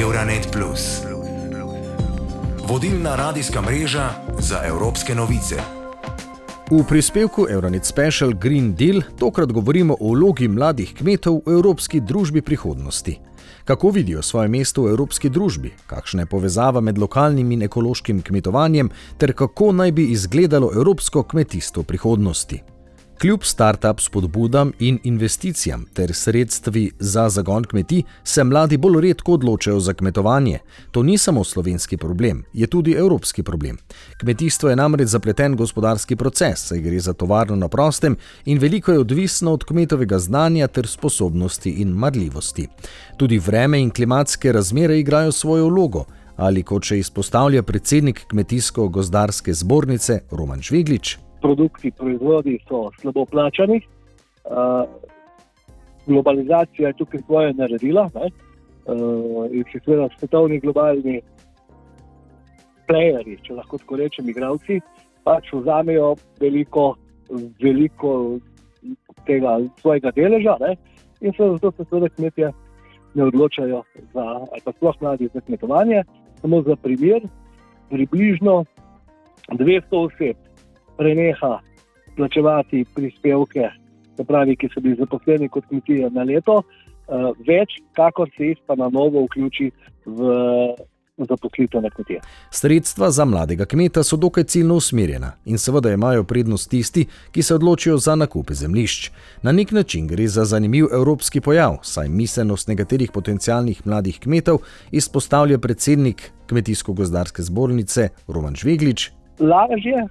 Euronet. Vodilna radijska mreža za evropske novice. V prispevku Euronet Special Green Deal tokrat govorimo o vlogi mladih kmetov v evropski družbi prihodnosti. Kako vidijo svoje mesto v evropski družbi, kakšna je povezava med lokalnim in ekološkim kmetovanjem, ter kako naj bi izgledalo evropsko kmetijstvo prihodnosti. Kljub start-up spodbudam in investicijam ter sredstvi za zagon kmetij, se mladi bolj redko odločajo za kmetovanje. To ni samo slovenski problem, je tudi evropski problem. Kmetijstvo je namreč zapleten gospodarski proces, saj gre za tovarno na prostem in veliko je odvisno od kmetovega znanja ter sposobnosti in marljivosti. Tudi vreme in klimatske razmere igrajo svojo vlogo. Ali kot še izpostavlja predsednik Kmetijsko-gozdarske zbornice Roman Žveglič, produkti, proizvodi so slabo plačani. Uh, globalizacija je tukaj svoje naredila uh, in se seveda svetovni globalni playerji, če lahko tako rečem, igravci, pač vzamejo veliko, veliko tega svojega deleža ne? in se zato se seveda kmetje ne odločajo za, ali pa sploh mladi za kmetovanje. Samo za primer, približno 200 oseb preneha plačevati prispevke, pravi, ki so bili zaposleni kot kmetije na leto, uh, več, kakor se jih pa na novo vključi v zaposlitev na kmetije. Sredstva za mladega kmeta so dokaj ciljno usmerjena in seveda imajo prednost tisti, ki se odločijo za nakupe zemljišč. Na nek način gre za zanimiv evropski pojav, saj miselnost nekaterih potencialnih mladih kmetov izpostavlja predsednik Kmetijsko-gozdarske zbornice Roman Žveglič. Lažje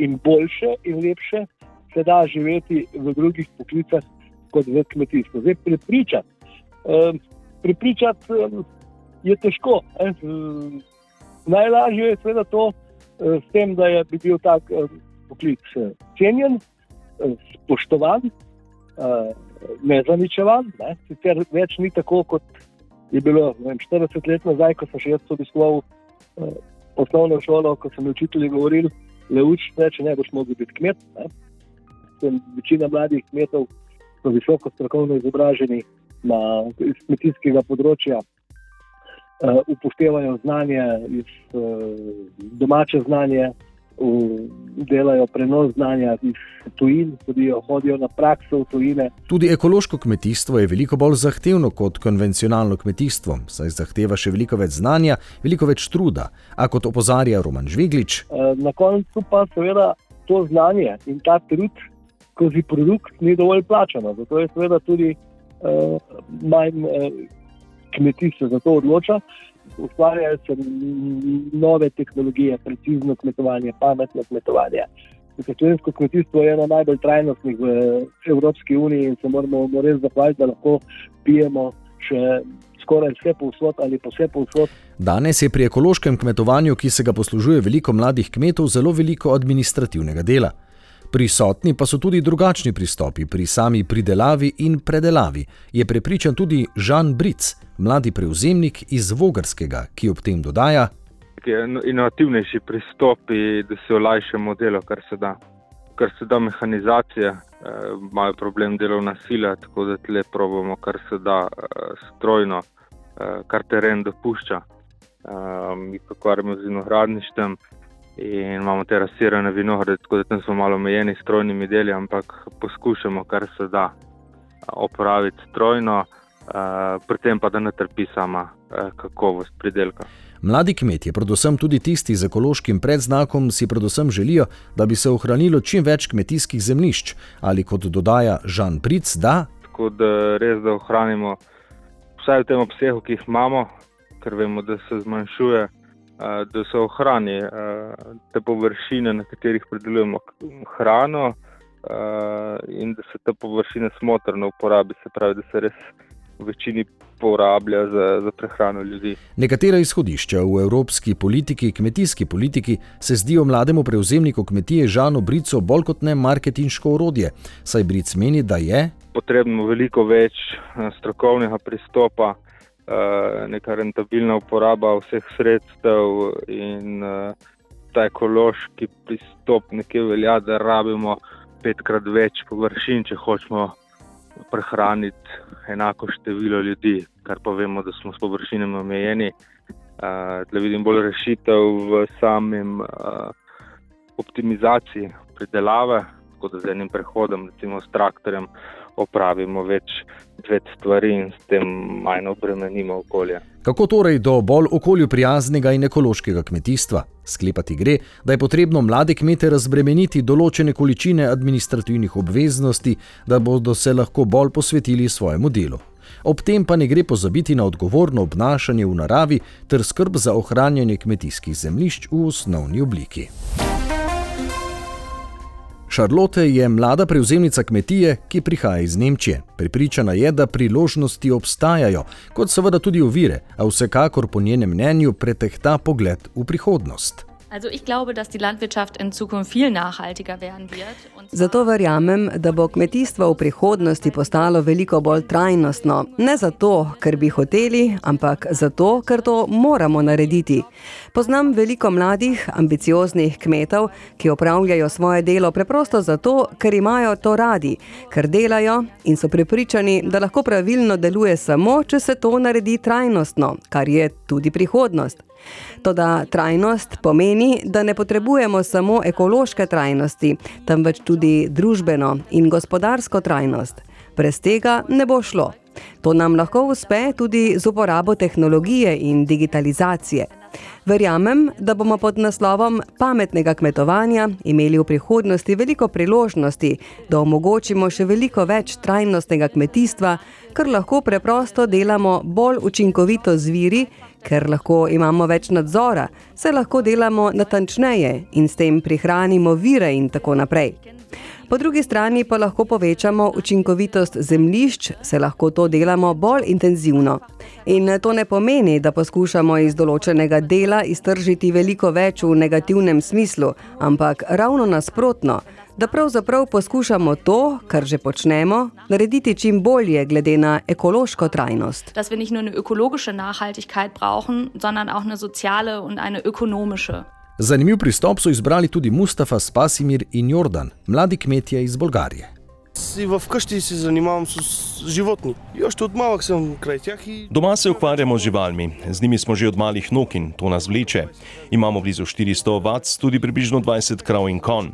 in boljše in lepše se da živeti v drugih poklicah kot v kmetijstvu. Zdaj, prepričati, um, prepričati um, je težko. Eh? Um, najlažje je seveda to, um, s tem, da je bi bil tak um, poklic cenjen, um, spoštovan, um, nezaničevan. Ne? Sicer več ni tako, kot je bilo vem, 40 let nazaj, ko sem še jaz obiskoval um, osnovno šolo, ko sem učitelji govorili le uči, če ne boš mogel biti kmet. Večina mladih kmetov so visoko strokovno izobraženi na kmetijskega področja, uh, upoštevajo znanje iz uh, domače znanje. Delajo prenos znanja iz tujin, tudi hodijo na prakso v tujine. Tudi ekološko kmetijstvo je veliko bolj zahtevno kot konvencionalno kmetijstvo, saj zahteva še veliko več znanja, veliko več truda. A kot opozarja Roman Žveglič. Eh, na koncu pa seveda to znanje in ta trud skozi produkt ni dovolj plačano. Zato je seveda tudi uh, manj uh, kmetij se za to odloča ustvarjajo se nove tehnologije, precizno kmetovanje, pametno kmetovanje. Slovensko kmetijstvo je eno najbolj trajnostnih v Evropski uniji in se moramo res zahvaliti, da lahko pijemo še skoraj vse povsod ali pa vse povsod. Danes je pri ekološkem kmetovanju, ki se ga poslužuje veliko mladih kmetov, zelo veliko administrativnega dela. Prisotni pa so tudi drugačni pristopi pri sami pridelavi in predelavi, je prepričan tudi Žan Bric, mladi prevzemnik iz Vogrskega, ki ob tem dodaja: Inovativnejši pristopi, da se olajšamo delo, kar se da. Kar se da mehanizacije, eh, imajo problem delovna sila, tako da tle probujemo, kar se da eh, strojno, eh, kar teren dopušča. Mi pa kvarimo z vinogradništvom in imamo te rasirane vinograde, tako da tam smo malo omejeni s strojnimi deli, ampak poskušamo, kar se da opraviti strojno, pri tem pa da ne trpi sama kakovost pridelka. Mladi kmetje, predvsem tudi tisti z ekološkim predznakom, si predvsem želijo, da bi se ohranilo čim več kmetijskih zemljišč ali kot dodaja Žan Pric, da. Tako da res da ohranimo vsaj v tem obsegu, ki jih imamo, ker vemo, da se zmanjšuje da se ohrani te površine, na katerih predelujemo hrano, in da se te površine smotrno uporabi, se pravi, da se res v večini porablja za, za prehrano ljudi. Nekatera izhodišča v evropski politiki, kmetijski politiki, se zdijo mlademu prevzemniku kmetije Žanu Bricu bolj kot ne marketinško orodje, saj Bric meni, da je potrebno veliko več strokovnega pristopa. Eh, neka rentabilna uporaba vseh sredstev in uh, ta ekološki pristop nekje velja, da rabimo petkrat več površin, če hočemo prehraniti enako število ljudi, kar pa vemo, da smo s površinami omejeni. Da vidim bolj rešitev v samem optimizaciji pridelave, tako da z enim prehodom, recimo s traktorjem, opravimo več, več stvari in s tem manj obremenimo okolje. Kako torej do bolj okolju prijaznega in ekološkega kmetijstva? Sklepati gre, da je potrebno mlade kmete razbremeniti določene količine administrativnih obveznosti, da bodo se lahko bolj posvetili svojemu delu. Ob tem pa ne gre pozabiti na odgovorno obnašanje v naravi ter skrb za ohranjanje kmetijskih zemljišč v osnovni obliki. Šarlote je mlada prevzemnica kmetije, ki prihaja iz Nemčije. Pripričana je, da priložnosti obstajajo, kot seveda tudi ovire, a vsekakor po njenem mnenju pretehta pogled v prihodnost. Also ich glaube, dass die Landwirtschaft in Zukunft viel nachhaltiger werden wird. Zato verjamem, da bo kmetijstvo v prihodnosti postalo veliko bolj trajnostno. Ne zato, ker bi hoteli, ampak zato, ker to moramo narediti. Poznam veliko mladih, ambicioznih kmetov, ki opravljajo svoje delo preprosto zato, ker imajo to radi, ker delajo in so prepričani, da lahko pravilno deluje samo, če se to naredi trajnostno, kar je tudi prihodnost. Toda trajnost pomeni, da ne potrebujemo samo ekološke trajnosti, temveč tudi družbeno in gospodarsko trajnost. Brez tega ne bo šlo. To nam lahko uspe tudi z uporabo tehnologije in digitalizacije. Verjamem, da bomo pod naslovom pametnega kmetovanja imeli v prihodnosti veliko priložnosti, da omogočimo še veliko več trajnostnega kmetijstva, ker lahko preprosto delamo bolj učinkovito z viri, ker lahko imamo več nadzora, se lahko delamo natančneje in s tem prihranimo vire in tako naprej. Po drugi strani pa lahko povečamo učinkovitost zemljišč, se lahko to delamo bolj intenzivno. In to ne pomeni, da poskušamo iz določenega dela iztržiti veliko več v negativnem smislu, ampak ravno nasprotno, da pravzaprav poskušamo to, kar že počnemo, narediti čim bolje glede na ekološko trajnost. Da ne samo ekološko nachhaltigkeit brauchen, sondern auch eine soziale und eine ökonomische. Zanimiv pristop so izbrali tudi Mustafa Spasimir in Jordan, mladi kmetje iz Bolgarije. Si v vkšti se zanimam s životmi. Još od malih sem kraj teh. Doma se ukvarjamo z živalmi, z njimi smo že od malih nog in to nas vleče. Imamo blizu 400 vac, tudi približno 20 krav in kon.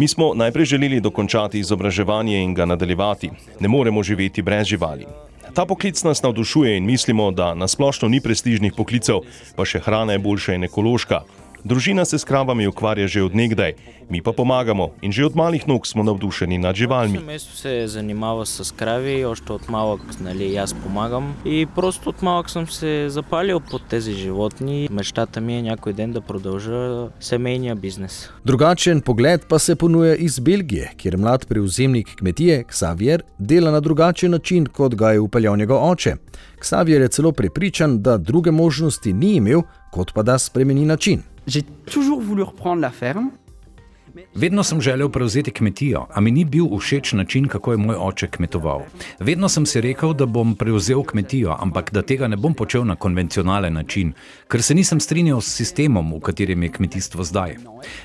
Mi smo najprej želeli dokončati izobraževanje in ga nadaljevati. Ne moremo živeti brez živali. Ta poklic nas navdušuje in mislimo, da nasplošno ni prestižnih poklicev, pa še hrana je boljša in ekološka. Družina se s kravami ukvarja že od nekdaj, mi pa pomagamo in že od malih nog smo navdušeni nad živalmi. Jaz sem se zanimal s kravi, ošte od malog, znali, jaz pomagam. In prosto od malog sem se zapalil pod tezi životni. Mečtata mi je nekoj den, da prodolža semenja biznis. Drugačen pogled pa se ponuja iz Belgije, kjer mlad prevzemnik kmetije Xavier dela na drugačen način, kot ga je upeljal njegov oče. Xavier je celo prepričan, da druge možnosti ni imel, kot pa da spremeni način. J'ai toujours voulu reprendre la ferme. Vedno sem želel prevzeti kmetijo, a mi ni bil všeč način, kako je moj oče kmetoval. Vedno sem si rekel, da bom prevzel kmetijo, ampak da tega ne bom počel na konvencionalen način, ker se nisem strinjal s sistemom, v katerem je kmetijstvo zdaj.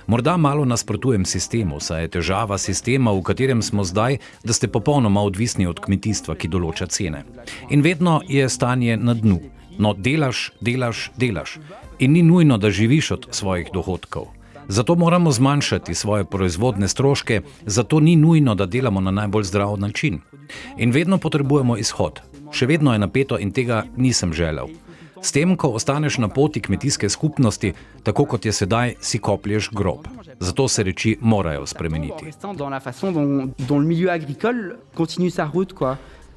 Morda malo nasprotujem sistemu, saj je težava sistema, v katerem smo zdaj, da ste popolnoma odvisni od kmetijstva, ki določa cene. In vedno je stanje na dnu. No, delaš, delaš, delaš. In ni nujno, da živiš od svojih dohodkov. Zato moramo zmanjšati svoje proizvodne stroške, zato ni nujno, da delamo na najbolj zdrav način. In vedno potrebujemo izhod. Še vedno je napeto in tega nisem želel. S tem, ko ostaneš na poti kmetijske skupnosti, tako kot je sedaj, si koplješ grob. Zato se reči morajo spremeniti.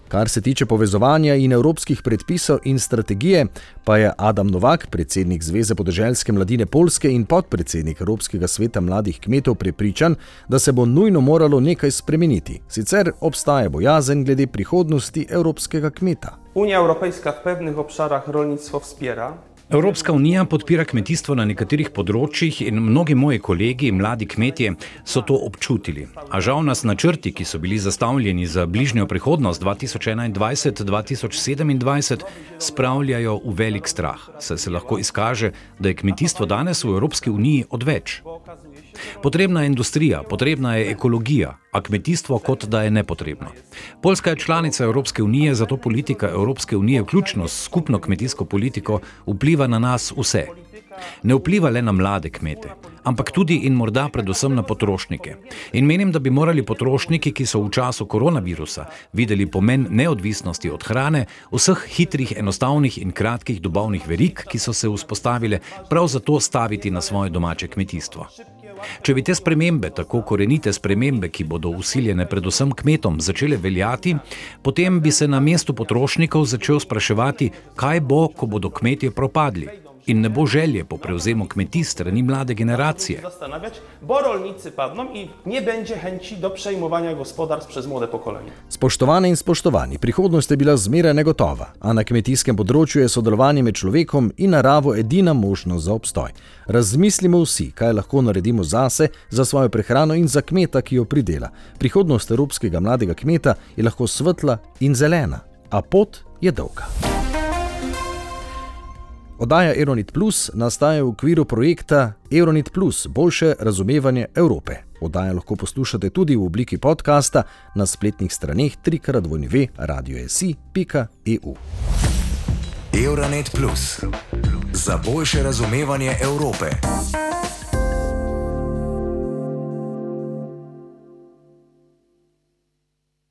Kar se tiče povezovanja in evropskih predpisov in strategije, pa je Adam Novak, predsednik Zveze podeželske mladine Polske in podpredsednik Evropskega sveta mladih kmetov, prepričan, da se bo nujno moralo nekaj spremeniti. Sicer obstaja bojazen glede prihodnosti evropskega kmeta. Unija Evropejska v pewnych obszarach rolnictvo vzpira. Evropska unija podpira kmetijstvo na nekaterih področjih in mnogi moji kolegi, mladi kmetje, so to občutili. A žal nas načrti, ki so bili zastavljeni za bližnjo prihodnost 2021-2027, spravljajo v velik strah, saj se lahko izkaže, da je kmetijstvo danes v Evropski uniji odveč. Potrebna je industrija, potrebna je ekologija, a kmetijstvo kot da je nepotrebno. Poljska je članica Evropske unije, zato politika Evropske unije, vključno s skupno kmetijsko politiko, vpliva na nas vse. Ne vpliva le na mlade kmete, ampak tudi in morda predvsem na potrošnike. In menim, da bi morali potrošniki, ki so v času koronavirusa videli pomen neodvisnosti od hrane, vseh hitrih, enostavnih in kratkih dobavnih verig, ki so se vzpostavile, prav zato staviti na svoje domače kmetijstvo. Če bi te spremembe, tako korenite spremembe, ki bodo usiljene predvsem kmetom, začele veljati, potem bi se na mestu potrošnikov začel spraševati, kaj bo, ko bodo kmetje propadli. In ne bo želje po prevzemu kmetij strani mlade generacije. Bo rolnici padną in ne będzie chęci do przejmowania gospodarstv przez młode pokolenie. Spoštovane in spoštovani, prihodnost je bila zmeraj negotova, a na kmetijskem področju je sodelovanje med človekom in naravo edina možnost za obstoj. Razmislimo vsi, kaj lahko naredimo zase, za svojo prehrano in za kmeta, ki jo pridela. Prihodnost evropskega mladega kmeta je lahko svetla in zelena, a pot je dolga. Oddaja Euronit Plus nastaja v okviru projekta Euronit Plus boljše razumevanje Evrope. Oddaja lahko poslušate tudi v obliki podcasta na spletnih straneh www.radioesi.eu. Euronet Plus za boljše razumevanje Evrope.